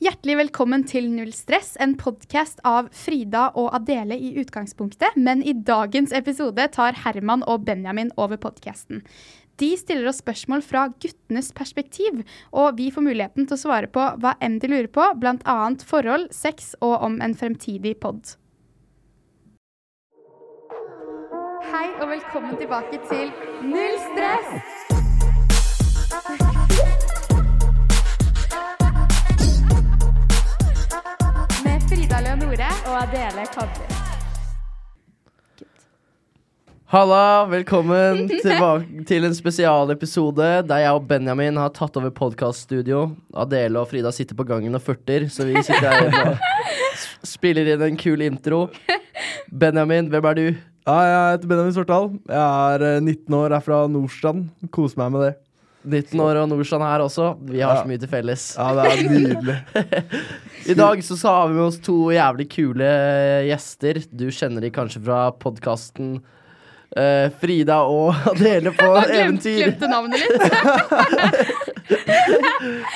Hjertelig velkommen til Null stress, en podkast av Frida og Adele i utgangspunktet, men i dagens episode tar Herman og Benjamin over podkasten. De stiller oss spørsmål fra guttenes perspektiv, og vi får muligheten til å svare på hva enn de lurer på, bl.a. forhold, sex og om en fremtidig pod. Hei og velkommen tilbake til Null stress! Adele Kadri. Halla, velkommen tilbake til en spesialepisode der jeg og Benjamin har tatt over podkaststudio. Adele og Frida sitter på gangen og furter, så vi sitter her og spiller inn en kul intro. Benjamin, hvem er du? Ja, jeg heter Benjamin Svartdal. Jeg er eh, 19 år, er fra Nordstrand. Koser meg med det. 19 år og Norsan her også. Vi har Ja. så mye til felles. Ja, det er nydelig. I dag så, har vi med oss to jævlig kule gjester. Du kjenner de kanskje fra podkasten Frida og Adele på eventyr. glemte navnet litt.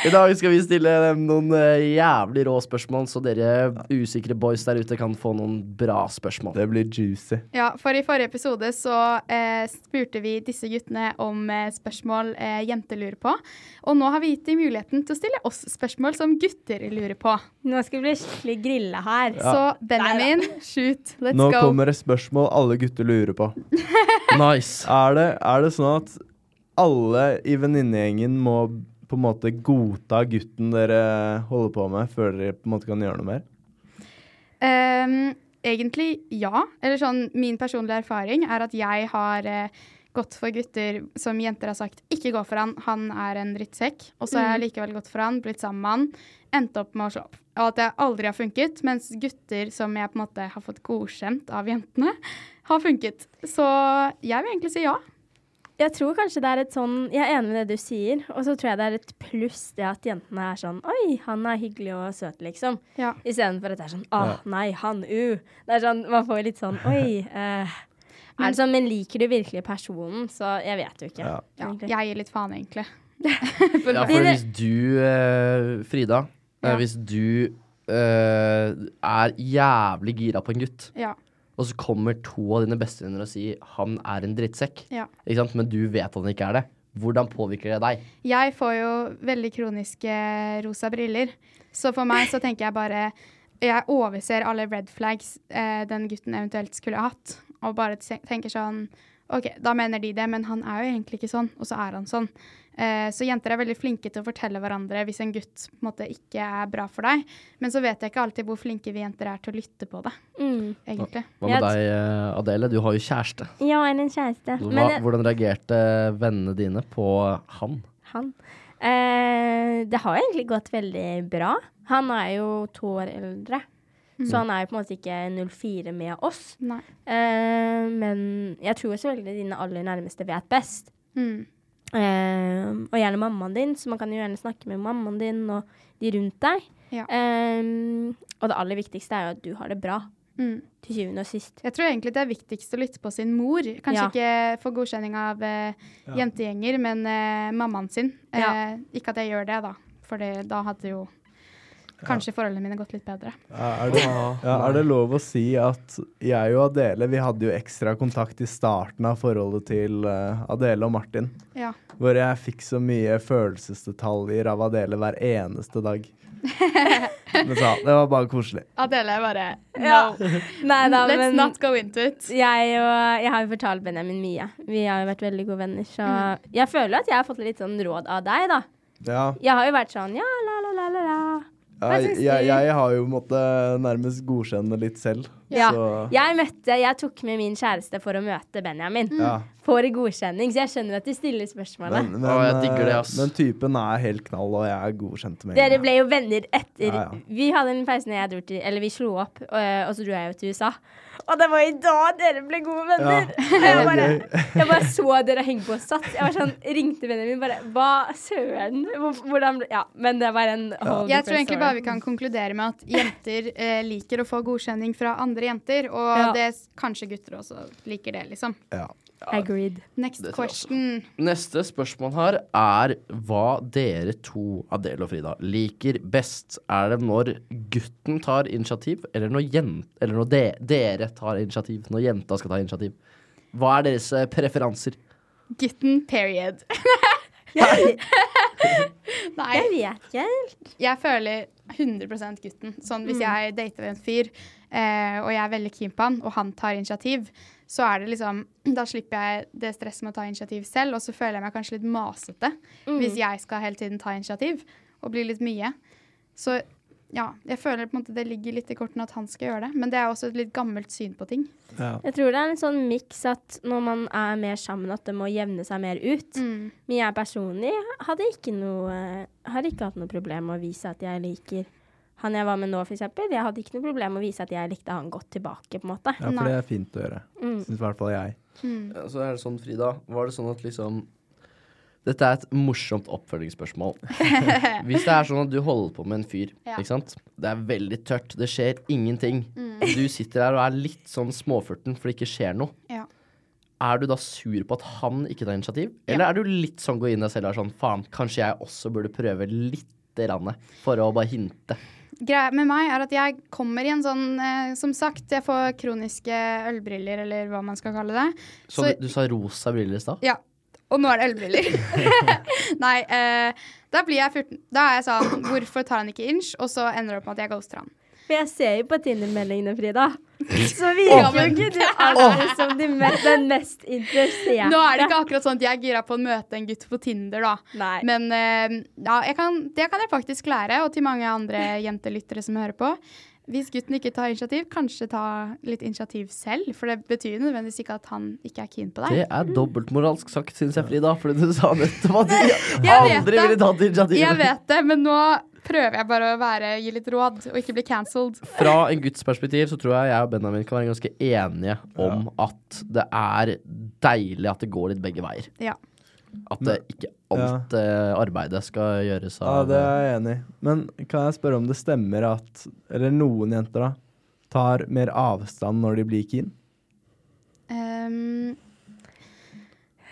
I dag skal vi stille dem noen eh, jævlig rå spørsmål, så dere usikre boys der ute kan få noen bra spørsmål. Det blir juicy. Ja, for i forrige episode så eh, spurte vi disse guttene om eh, spørsmål eh, jenter lurer på. Og nå har vi gitt dem muligheten til å stille oss spørsmål som gutter lurer på. Nå skal vi bli skikkelig grilla her. Så Benjamin, shoot, let's Nå go. kommer det spørsmål alle gutter lurer på. Nice. Er det, er det sånn at alle i venninnegjengen må på en måte godta gutten dere holder på med, før dere på en måte kan gjøre noe mer? Um, egentlig ja. Eller sånn, min personlige erfaring er at jeg har uh, gått for gutter som jenter har sagt ikke gå for han, han er en drittsekk. Og så har jeg likevel gått for han, blitt sammen med han, endt opp med å slå opp. Og at det aldri har funket, mens gutter som jeg på en måte har fått godkjent av jentene, har funket. Så jeg vil egentlig si ja. Jeg tror kanskje det er et sånn Jeg er enig med det du sier, og så tror jeg det er et pluss det at jentene er sånn Oi, han er hyggelig og søt, liksom. Ja. Istedenfor at det er sånn Å, nei, han, uh. Det er sånn, Man får litt sånn Oi. eh. er det sånn, Men liker du virkelig personen? Så jeg vet jo ikke. Ja. ja. Jeg gir litt faen, egentlig. Ja, for hvis du, eh, Frida eh, Hvis du eh, er jævlig gira på en gutt, Ja. Og så kommer to av dine bestevenner og sier 'han er en drittsekk', Ja. ikke sant? men du vet han ikke er det, hvordan påvirker det deg? Jeg får jo veldig kroniske rosa briller. Så for meg så tenker jeg bare Jeg overser alle red flags eh, den gutten eventuelt skulle ha hatt. Og bare tenker sånn OK, da mener de det, men han er jo egentlig ikke sånn, og så er han sånn. Eh, så jenter er veldig flinke til å fortelle hverandre hvis en gutt på en måte ikke er bra for deg. Men så vet jeg ikke alltid hvor flinke vi jenter er til å lytte på det, Mm. egentlig. Hva med deg, eh, Adele? Du har jo kjæreste. Ja, jeg er en kjæreste. Hva, Men hvordan reagerte vennene dine på han? han eh, Det har egentlig gått veldig bra. Han er jo to år eldre, så han er jo på en måte ikke 04 med oss. Nei. Eh, men jeg tror selvfølgelig dine aller nærmeste vet best. Mm. Uh, og gjerne mammaen din, så man kan jo gjerne snakke med mammaen din og de rundt deg. Ja. Uh, og det aller viktigste er jo at du har det bra, Mm. til syvende og sist. Jeg tror egentlig det er viktigst å lytte på sin mor. Kanskje Ja. ikke få godkjenning av eh, jentegjenger, men mammaen sin. Eh, Ja. ikke at jeg gjør det, da, for da hadde jo kanskje forholdene mine har gått litt bedre. Er, det, ja, er det lov å si at jeg og Adele vi hadde jo ekstra kontakt i starten av forholdet til eh, Adele og Martin? Ja. Hvor jeg fikk så mye følelsesdetaljer av Adele hver eneste dag. Men så, det var bare koselig. Adele bare Ja. No, Nei da, let's men not go into it. jeg, og, jeg har jo fortalt Benjamin mye. Vi har jo vært veldig gode venner, så jeg føler at jeg har fått litt sånn råd av deg, da. Ja, Jeg har jo vært sånn ja, la. Jeg, jeg, jeg har jo måttet nærmest godkjenne litt selv. Ja. Så Jeg møtte, jeg tok med min kjæreste for å møte Benjamin. ja. For godkjenning, så jeg skjønner at du stiller spørsmålet. Men, men, Å, jeg digger det, eh, ass. men typen er helt knall, og jeg er godkjent med Dere ble jo venner etter Ja, ja. Vi hadde en pause når jeg dro til Eller vi slo opp, og, og så dro jeg jo til USA. Og det var i dag dere ble gode venner! Ja, jeg, bare, jeg bare så dere henge på sats. Jeg var sånn, ringte Benjamin bare Hva søren? Hvordan ble Ja, men det var en whole Jeg tror egentlig bare vi kan konkludere med at jenter eh, liker å få godkjenning fra andre jenter, og Ja. det kanskje gutter også liker det, liksom. Ja. Agreed. Next question. Neste spørsmål her er hva dere to, Adele og Frida, liker best. Er det når gutten tar initiativ, eller når, jent, eller når de dere tar initiativ? Når jenta skal ta initiativ? Hva er deres eh, preferanser? Gutten, period. Nei, jeg vet ikke helt. jeg føler 100 gutten. Sånn hvis jeg dater en fyr, eh, og jeg er veldig keen på han, og han tar initiativ, så er det liksom Da slipper jeg det stresset med å ta initiativ selv, og så føler jeg meg kanskje litt masete hvis jeg skal hele tiden ta initiativ, og bli litt mye. Så ja, jeg føler på en måte det ligger litt i kortene at han skal gjøre det, men det er også et litt gammelt syn på ting. Ja. Jeg tror det er en sånn miks at når man er mer sammen, at det må jevne seg mer ut. Mm. Men jeg personlig hadde ikke noe Har ikke hatt noe problem med å vise at jeg liker han jeg var med nå, for eksempel. Jeg hadde ikke noe problem med å vise at jeg likte han godt tilbake, på en måte. ja, for det er fint å gjøre. Mm. Syns i hvert fall jeg. Ja, Så er det sånn, Frida, var det sånn at liksom Dette er et morsomt oppfølgingsspørsmål. Hvis det er sånn at du holder på med en fyr, Ja. ikke sant. Det er veldig tørt, det skjer ingenting. Du sitter der og er litt sånn småfurten for det ikke skjer noe. Ja. Er du da sur på at han ikke tar initiativ? Eller er du litt sånn gå inn deg selv og er sånn faen, kanskje jeg også burde prøve lite grann for å bare hinte? Greia med meg er at jeg kommer i en sånn eh, Som sagt, jeg får kroniske ølbriller, eller hva man skal kalle det. Så, Så- du sa rosa briller i stad? Ja. Og nå er det ølbriller. Nei, eh, da blir jeg 14. Da er jeg sånn Hvorfor tar han ikke inch? Og så ender det opp med at jeg ghoster han. For jeg ser jo på Tinder-meldingene, Frida. Så virker jo ikke du alltid som de me den mest interesserte. Nå er det ikke akkurat sånn at jeg er gira på å møte en gutt på Tinder, da. Nei. Men eh, ja, jeg kan, det kan jeg faktisk lære, og til mange andre jentelyttere som hører på. Hvis gutten ikke tar initiativ, kanskje ta litt initiativ selv. For det betyr nødvendigvis ikke at han ikke er keen på deg. Det er dobbeltmoralsk sagt, syns jeg, Frida. Fordi du sa nettopp at du aldri ville tatt initiativ. Jeg vet det, men nå prøver jeg bare å være, gi litt råd, og ikke bli cancelled. Fra en Guds perspektiv så tror jeg jeg og Benjamin kan være ganske enige om at det er deilig at det går litt begge veier. Ja. At det ikke alt ja. arbeidet skal gjøres av Ja, det er jeg enig i. Men kan jeg spørre om det stemmer at Eller noen jenter, da. Tar mer avstand når de blir keen? Um,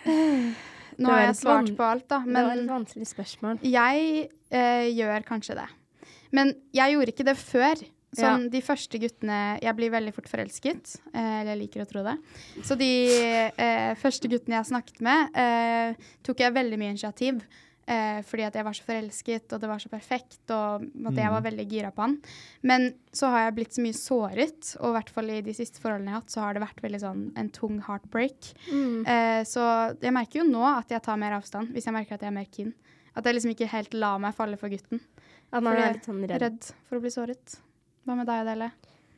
nå har jeg svart på alt, da. det var et vanskelig spørsmål. jeg eh, gjør kanskje det. Men jeg gjorde ikke det før. Sånn, De første guttene Jeg blir veldig fort forelsket. Eh, eller jeg liker å tro det. Så de eh, første guttene jeg snakket med, eh, tok jeg veldig mye initiativ. Eh, fordi at jeg var så forelsket, og det var så perfekt, og at jeg var veldig gira på han. Men så har jeg blitt så mye såret, og i hvert fall i de siste forholdene jeg har hatt, så har det vært veldig sånn en tung heartbreak. Eh, så jeg merker jo nå at jeg tar mer avstand, hvis jeg merker at jeg er mer keen. At jeg liksom ikke helt lar meg falle for gutten. At man er litt sånn redd. Redd for å bli såret. Hva med deg, Adele?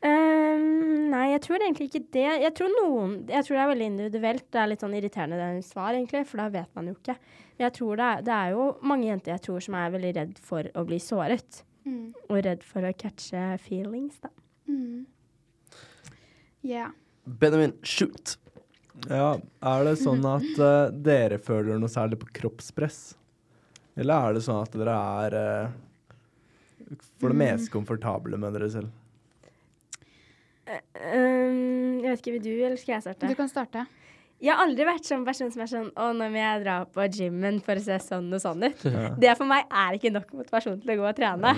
Um, nei, jeg tror egentlig ikke det. Jeg tror noen Jeg tror det er veldig individuelt. Det er litt sånn irriterende det er svar, egentlig, for da vet man jo ikke. Men jeg tror det er, det er jo mange jenter jeg tror som er veldig redd for å bli såret. Og redd for å catche feelings, da. Yeah. Benjamin, shoot! Ja, Er det sånn at uh, dere føler noe særlig på kroppspress? Eller er det sånn at dere er eh, for det mest komfortable med dere selv? Um, jeg vet ikke, vil du, eller skal jeg starte? Du kan starte. Jeg har aldri vært sånn person som er sånn Å, nå må jeg dra på gymmen for å se sånn og sånn ut. Det for meg er ikke nok motivasjon til å gå og trene.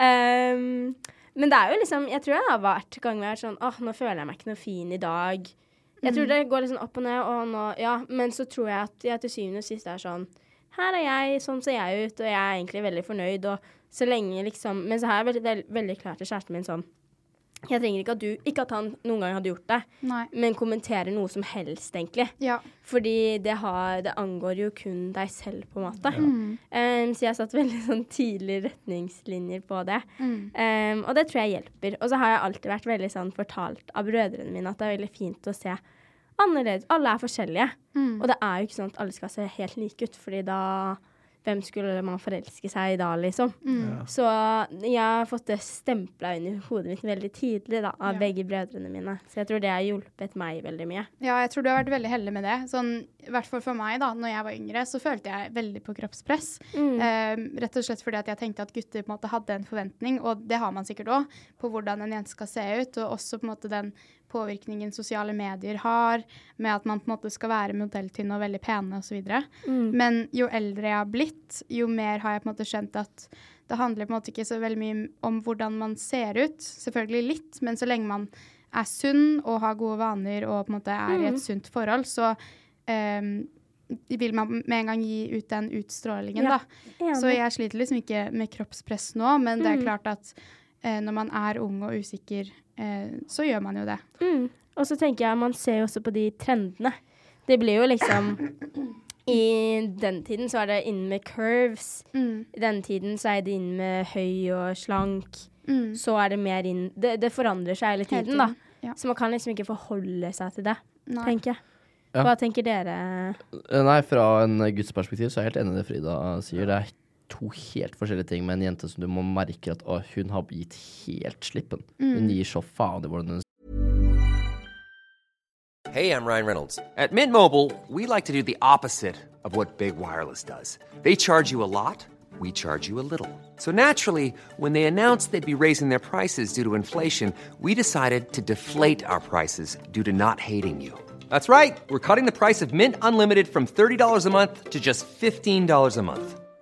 Um, men det er jo liksom Jeg tror jeg har vært ganger jeg har vært sånn Åh, nå føler jeg meg ikke noe fin i dag. Jeg tror det går litt sånn opp og ned, og nå Ja, men så tror jeg at jeg til syvende og sist er sånn Her er jeg, sånn ser jeg ut, og jeg er egentlig veldig fornøyd, og så lenge liksom Men så har jeg veldig, veldig, veldig klart til kjæresten min sånn Jeg trenger ikke at du Ikke at han noen gang hadde gjort det, Nei. men kommenterer noe som helst, egentlig. Ja. Fordi det, har, det angår jo kun deg selv, på en måte. Ja. Um, så jeg har satt veldig sånn tydelige retningslinjer på det. Mm. Um, og det tror jeg hjelper. Og så har jeg alltid vært veldig sånn fortalt av brødrene mine at det er veldig fint å se annerledes. Alle er forskjellige. Mm. Og det er jo ikke sånn at alle skal se helt like ut, fordi da Hvem skulle man forelske seg i da, liksom? Mm. Så jeg har fått det stempla inn i hodet mitt veldig tidlig da, av Ja. begge brødrene mine. Så jeg tror det har hjulpet meg veldig mye. Ja, jeg tror du har vært veldig heldig med det. Sånn, I hvert fall for meg, da når jeg var yngre, så følte jeg veldig på kroppspress. Mm. Eh, rett og slett fordi at jeg tenkte at gutter på en måte hadde en forventning, og det har man sikkert òg, på hvordan en jente skal se ut, og også på en måte den påvirkningen sosiale medier har, med at man på en måte skal være modelltynne og veldig pene osv. Mm. Men jo eldre jeg har blitt, jo mer har jeg på en måte skjønt at det handler på en måte ikke så veldig mye om hvordan man ser ut. Selvfølgelig litt, men så lenge man er sunn og har gode vaner og på en måte er i et sunt forhold, så um, vil man med en gang gi ut den utstrålingen, Ja, da. Så jeg sliter liksom ikke med kroppspress nå, men det er Mm. klart at når man er ung og usikker, eh, så gjør man jo det. Mm. Og så tenker jeg man ser jo også på de trendene. Det blir jo liksom I den tiden så er det inn med curves. Mm. I den tiden så er det inn med høy og slank. Mm. Så er det mer inn Det, det forandrer seg hele Hele tiden, da. Ja. Så man kan liksom ikke forholde seg til det, Nei. tenker jeg. Ja. Hva tenker dere? Eh, Nei, fra en guds perspektiv så er jeg helt enig i det Frida sier. Det er to helt forskjellige ting med en jente som du må merke at å, hun har gitt helt slippen. Mm. Hun gir så faen i hvordan hun Hey, I'm Ryan Reynolds. At Mint Mobile, we like to do the opposite of what Big Wireless does. They charge you a lot, we charge you a little. So naturally, when they announced they'd be raising their prices due to inflation, we decided to deflate our prices due to not hating you. That's right. We're cutting the price of Mint Unlimited from $30 a month to just $15 a month.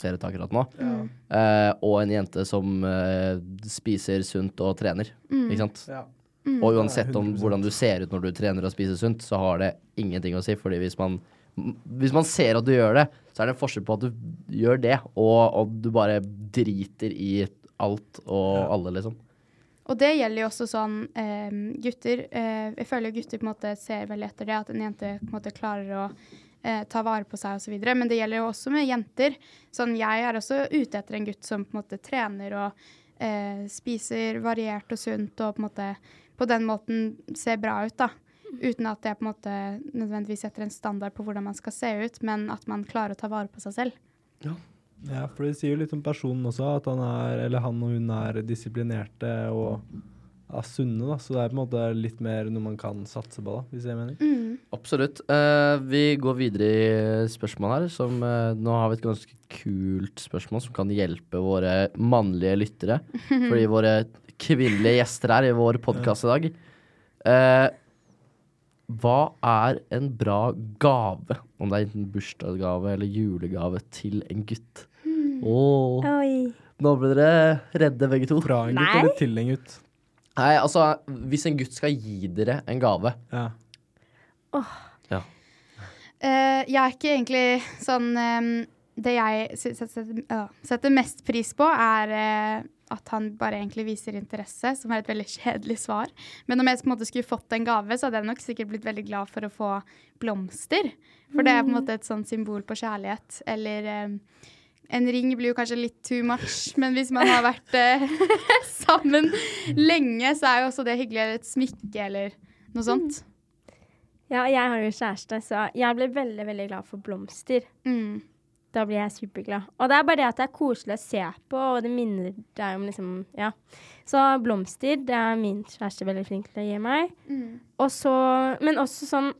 Ser ut akkurat nå. Eh, og en jente som eh, spiser sunt og trener. Ikke sant? Ja. Og uansett om hvordan du ser ut når du trener og spiser sunt, så har det ingenting å si. Fordi hvis man, hvis man ser at du gjør det, så er det en forskjell på at du gjør det, og, og du bare driter i alt og alle, liksom. Og det gjelder jo også sånn eh, gutter. Eh, jeg føler jo gutter på en måte ser veldig etter det, at en jente på en måte klarer å eh, ta vare på seg osv. Men det gjelder jo også med jenter. Sånn, jeg er også ute etter en gutt som på en måte trener og eh, spiser variert og sunt og på en måte på den måten ser bra ut, da. Uten at jeg på en måte nødvendigvis setter en standard på hvordan man skal se ut, men at man klarer å ta vare på seg selv. Ja, for det sier jo litt om personen også, at han er, eller han og hun er disiplinerte og ja, sunne, da. Så det er på en måte litt mer noe man kan satse på, da, hvis jeg mener. Mm. Absolutt. Uh, vi går videre i spørsmål her. Som, uh, nå har vi et ganske kult spørsmål som kan hjelpe våre mannlige lyttere. Fordi våre kvinnelige gjester her i vår podkast i dag. Uh, hva er en bra gave, om det er enten bursdagsgave eller julegave, til en gutt? Åh, Oi. nå ble dere redde begge to. Fra en gutt Nei. eller til en gutt? Nei, altså, hvis en gutt skal gi dere en gave Ja. Eh, jeg er ikke egentlig sånn ehm, Det jeg setter, ja, setter mest pris på, er, eh, at han bare egentlig viser interesse, som er et veldig kjedelig svar. Men om jeg på en måte skulle fått en gave, så hadde jeg nok sikkert blitt veldig glad for å få blomster. For det er på en måte et sånn symbol på kjærlighet. Eller eh, en ring blir jo kanskje litt too much, men hvis man har vært eh, sammen lenge, så er jo også det hyggelig. Eller et smykke eller noe sånt. Ja, jeg har jo kjæreste, så jeg blir veldig, veldig glad for blomster. Mm. Da blir jeg superglad. Og det er bare det at det er koselig å se på, og det minner deg om liksom Ja. Så blomster, det er min kjæreste veldig flink til å gi meg. Mm. Og så Men også sånn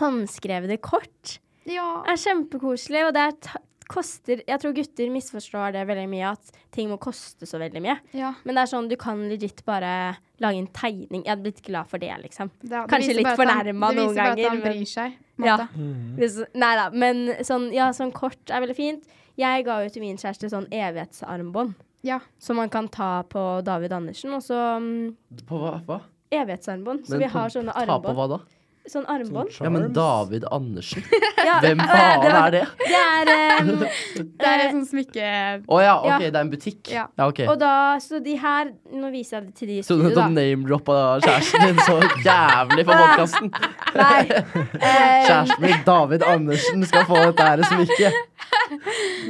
håndskrevne kort Ja. er kjempekoselig, og det er koster Jeg tror gutter misforstår det veldig mye, at ting må koste så veldig mye. ja. Men det er sånn, du kan legit bare lage en tegning. Jeg hadde blitt glad for det, liksom. Ja, det Kanskje litt fornærma noen ganger. Det viser bare at han bryr seg. Ja. måte. Nei da, men sånn, ja, sånn kort er veldig fint. Jeg ga jo til min kjæreste sånn evighetsarmbånd, Ja. som man kan ta på David Andersen. Og så mm, På hva? hva? evighetsarmbånd. Så Men vi har sånne Ta på hva da? Sånn armbånd. Ja, men David Andersen. Ja, Hvem faen det var- er det? Det er um, Det er et sånt smykke... Å ja, ok, Ja. det er en butikk. Ja. ok. Og da, så de her Nå viser jeg det til de i Så du studio, da. name-droppa kjæresten din så jævlig på podkasten. Nei. Eh, Kjæresten min, David Andersen, skal få dette her smykket.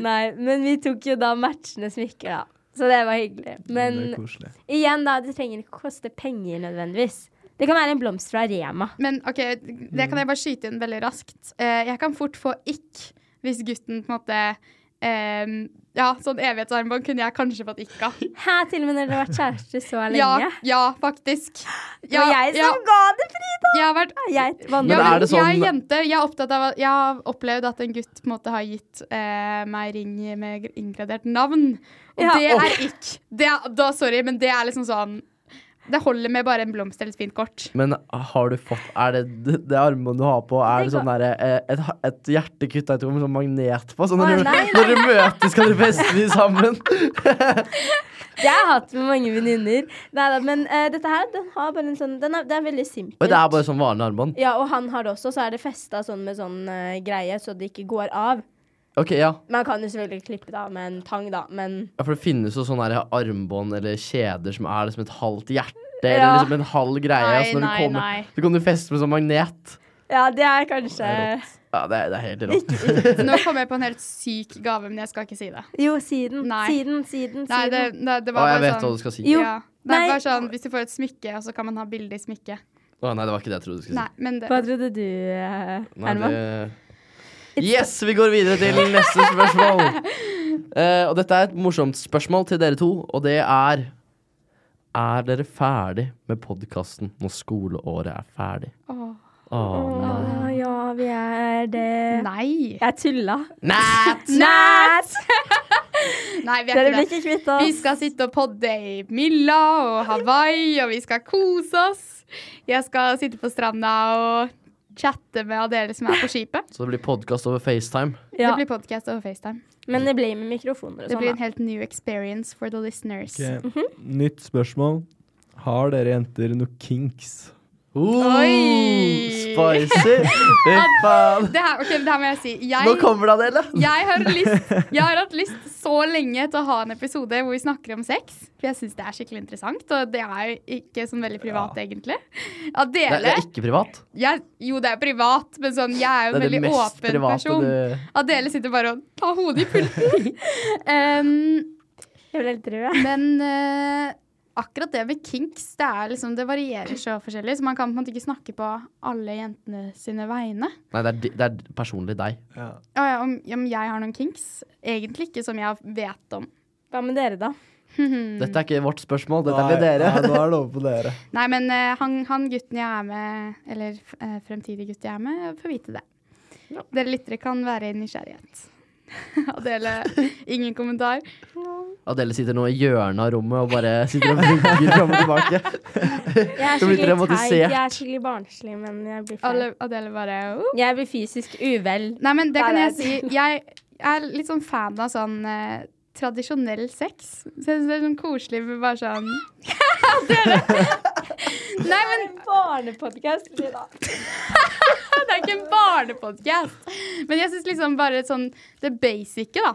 nei, men vi tok jo da matchende smykker, da. Så det var hyggelig. Men igjen, da, det trenger ikke koste penger nødvendigvis. Det kan være en blomst fra Rema. Men OK, det kan jeg bare skyte inn veldig raskt. Eh, jeg kan fort få ikk hvis gutten på en måte Um, Ja, sånn evighetsarmbånd kunne jeg kanskje fått ikke av. Hæ, til og med når dere har vært kjærester så lenge? Ja, ja, faktisk. Det var jeg som ga det, Frida! Jeg har vært Jeg. Men er det sånn- Jeg er jente. Jeg er opptatt av Jeg har opplevd at en gutt på en måte har gitt eh, meg ring med gr- inngradert navn. Og Ja. det er ikk. Det er, da, sorry, men det er liksom sånn Det holder med bare en blomst eller et fint kort. Men har du fått Er det det, det armbåndet du har på, er det Det sånn derre eh, et, et hjerte kutta ut med sånn magnet på? Sånn når, når dere møtes, skal dere feste de sammen? Det har jeg hatt med mange venninner. Men uh, dette her, den har bare en sånn den er, Det er veldig simpelt. Og det er bare sånn vanlig armbånd? Ja, og han har det også, så er det festa sånn med sånn uh, greie, så det ikke går av. Ok, ja. Man kan jo selvfølgelig klippe det av med en tang, da, men ja. For det finnes jo sånne her armbånd eller kjeder som er liksom et halvt hjerte. Ja. Eller liksom en halv greie. Nei, altså når nei, du kommer, nei. Så kan du feste med sånn magnet. Ja, det er kanskje Ja, det er, det er helt rått. Nå kom jeg på en helt syk gave, men jeg skal ikke si det. Jo, siden. Nei. Siden, siden, Nei, det, siden. det, det Å, var jeg bare vet hva sånn du skal si. Jo. Ja. Det er bare sånn, Hvis du får et smykke, og så kan man ha bilde i smykket. Å, nei, det var ikke det jeg trodde du skulle si. Nei, men det, Hva trodde du, eh, Nei, Herman? det... Yes, vi går videre til neste spørsmål. Uh, og dette er et morsomt spørsmål til dere to, og det er Er dere ferdig med podkasten når skoleåret er ferdig? Åh. Åh, nei. Ja, vi er det. Nei. Jeg tulla. Nat! Nat! Nei, vi er Dere ikke det. Vi skal sitte og podde i Milla og Hawaii, og vi skal kose oss. Jeg skal sitte på stranda og chatte med Adele som er på skipet. Så det blir podkast over FaceTime. Ja, Det blir podcast over FaceTime. men det blir med mikrofoner og Det sånn. blir en helt new experience for the listeners. Ok, Nytt spørsmål. Har dere jenter noe kinks? Uh, Oi! Spicy! Faen. Det her, ok, det her må jeg si. Jeg, Nå kommer det, Adele. jeg, har lyst, jeg har hatt lyst så lenge til å ha en episode hvor vi snakker om sex. For jeg syns det er skikkelig interessant, og det er jo ikke sånn veldig privat, egentlig. Det, Adele det er ikke privat. jeg, Jo, det er privat, men sånn, jeg er jo en veldig åpen person. du Adele sitter bare og tar hodet i pulten. um, Jeg ble helt rød. men eh, akkurat det med kinks, det, er liksom, det varierer så forskjellig. Så man kan på en måte ikke snakke på alle jentene sine vegne. Nei, det er, det er personlig deg. Ja. Ja, om, om jeg har noen kinks? Egentlig ikke som jeg vet om. Hva med dere, da? Dette er ikke vårt spørsmål, dette er med dere. Nei, nå er det over på dere. Nei, men uh, han, han gutten jeg er med, eller uh, fremtidig gutt jeg er med, får vite det. Dere lyttere kan være i nysgjerrighet. Adele, ingen kommentar. Adele sitter nå i hjørnet av rommet og bare sitter og vugger fram og tilbake. Jeg er skikkelig teit. Jeg er skikkelig barnslig, men jeg blir. Alle, Adele bare uh. Jeg blir fysisk uvel. Nei, men det kan jeg si. Jeg er litt sånn fan av sånn eh, tradisjonell sex. Så jeg syns det er sånn koselig med bare sånn Dere! Nei, men Barnepodkast. det er ikke en barnepodkast. Men jeg syns liksom bare sånn det basice, da,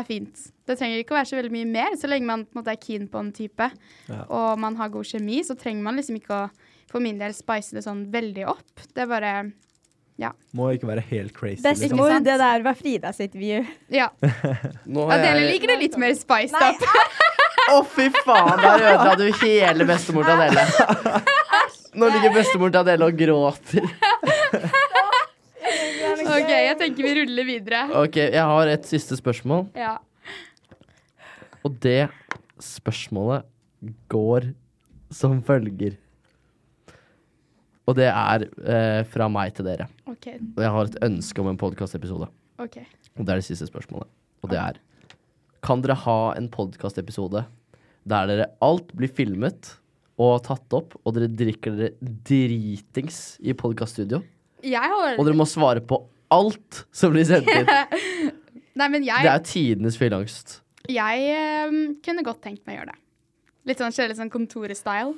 er fint. Det trenger ikke å være så veldig mye mer, så lenge man på en måte er keen på en type, Ja. og man har god kjemi, så trenger man liksom ikke å, for min del, spice det sånn veldig opp. Det er bare ja. Må ikke være helt crazy. liksom. Bestemor, sant? det der var Frida sitt view. Ja. Adele jeg liker det litt mer spiced up. Å, fy faen! Der ødela du hele bestemor til Adele. Nå ligger bestemor til Adele og gråter. OK, jeg tenker vi ruller videre. Ok, jeg har et siste spørsmål, Ja. Og det spørsmålet går som følger. Og det er eh, fra meg til dere. Okay. Og jeg har et ønske om en podkastepisode. Okay. Og det er det siste spørsmålet. Og det er Kan dere ha en podkastepisode der dere alt blir filmet og tatt opp, og dere drikker dere dritings i podkaststudio? Jeg har Og dere må svare på alt som blir sendt inn. Nei, men Det er tidenes fylleangst. Jeg um, kunne godt tenkt meg å gjøre det. Litt sånn kjedelig sånn kontorestyle.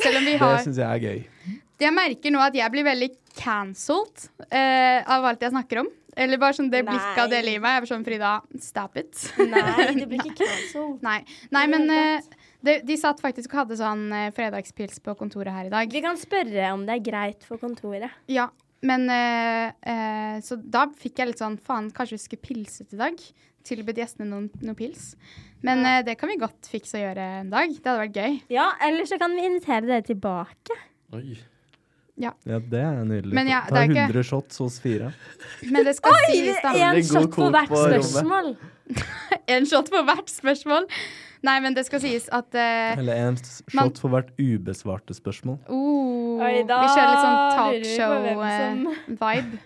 Selv om vi Det har syns jeg er gøy. Jeg merker nå at jeg blir veldig cancelled uh, av alt jeg snakker om. Eller bare sånn det blikket av det livet. Jeg er sånn Frida, stop it. Nei, det blir ikke cancelled. Nei, Nei men hele eh, de, de satt faktisk og hadde sånn eh, fredagspils på kontoret her i dag. Vi kan spørre om det er greit for kontoret. Ja, men eh, eh, Så da fikk jeg litt sånn Faen, kanskje vi skulle pilset i dag? Tilbudt gjestene noen, noen, pils. Men eh, det kan vi godt fikse å gjøre en dag. Det hadde vært gøy. Ja, eller så kan vi invitere dere tilbake. Oi. Ja, det er nydelig. Men ja, Ta det er ikke- 100 shots hos fire. Men det skal sies, da. En shot på hvert spørsmål. En shot på hvert spørsmål. Nei, men det skal sies at uh, Eller en shot Man- for hvert ubesvarte spørsmål. Uh, Oi, da Vi kjører litt sånn lurer vi på hvem talkshow-vibe.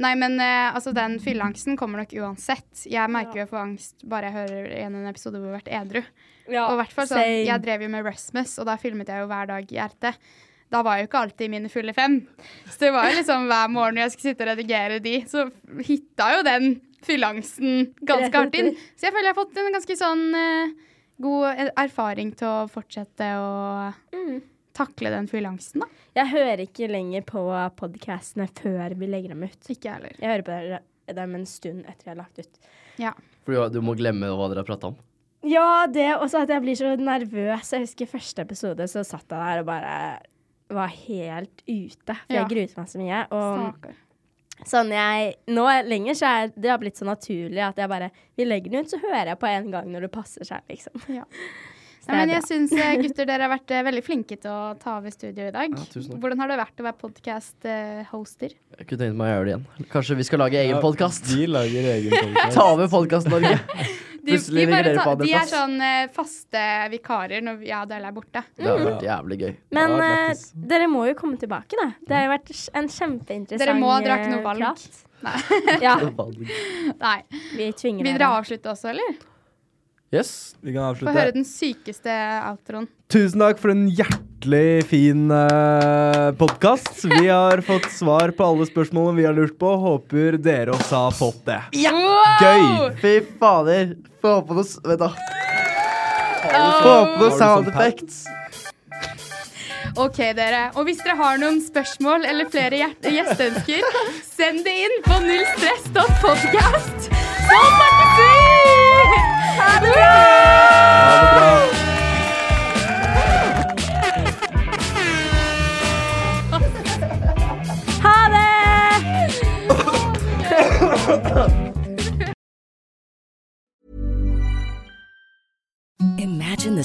Nei, men eh, altså, den fylleangsten kommer nok uansett. Jeg merker jo jeg får angst bare jeg hører igjen en episode hvor jeg har vært edru. Ja, Og i hvert fall sånn, same. Jeg drev jo med Rasmus, og da filmet jeg jo hver dag i RT. Da var jeg jo ikke alltid mine fulle fem. Så det var jo liksom hver morgen når jeg skulle sitte og redigere de, så hitta jo den fylleangsten ganske hardt inn. Så jeg føler jeg har fått en ganske sånn eh, god erfaring til å fortsette å Mm. takle den fylleangsten, da. Jeg hører ikke lenger på podkastene før vi legger dem ut. Ikke heller. Jeg hører på dem en stund etter jeg har lagt ut. Ja. For du, du må glemme hva dere har prata om. Ja, det også at jeg blir så nervøs. Jeg husker første episode, så satt jeg der og bare var helt ute. For Ja. jeg gruet meg så mye. Og Stakkar. Sånn jeg Nå lenger så er det har blitt så naturlig at jeg bare Vi legger den ut, så hører jeg på en gang når det passer seg, liksom. Ja. Ja, men jeg syns eh, gutter dere har vært eh, veldig flinke til å ta over studio i dag. Ja, tusen takk. Hvordan har det vært å være podkast-hoster? Jeg kunne tenkt meg å gjøre det igjen. Kanskje vi skal lage egen Ja, podkast? Vi lager egen podcast. Ta over Podkast-Norge. De, Plutselig de, bare på ta, de er sånn eh, faste vikarer når jeg og Adele er borte. Det har vært jævlig gøy. Men Ja, eh, dere må jo komme tilbake, da. Det har jo vært en kjempeinteressant Dere må, dere har ikke noe eh, valg. prat. Nei. Ja, Nei. vi tvinger Vil dere avslutte også, eller? Yes. Vi kan Få høre avslutte. den sykeste outroen. Tusen takk for en hjertelig fin uh, podkast. Vi har fått svar på alle spørsmålene vi har lurt på. Håper dere også har fått det. Gøy! Fy fader. Få på noe Vent, da. Få Oh. på noe sound sånn effects. OK, dere. Og hvis dere har noen spørsmål eller flere gjesteønsker, send det inn på nullstress.podkast. Så snakkes! Ha det bra! Ha det bra.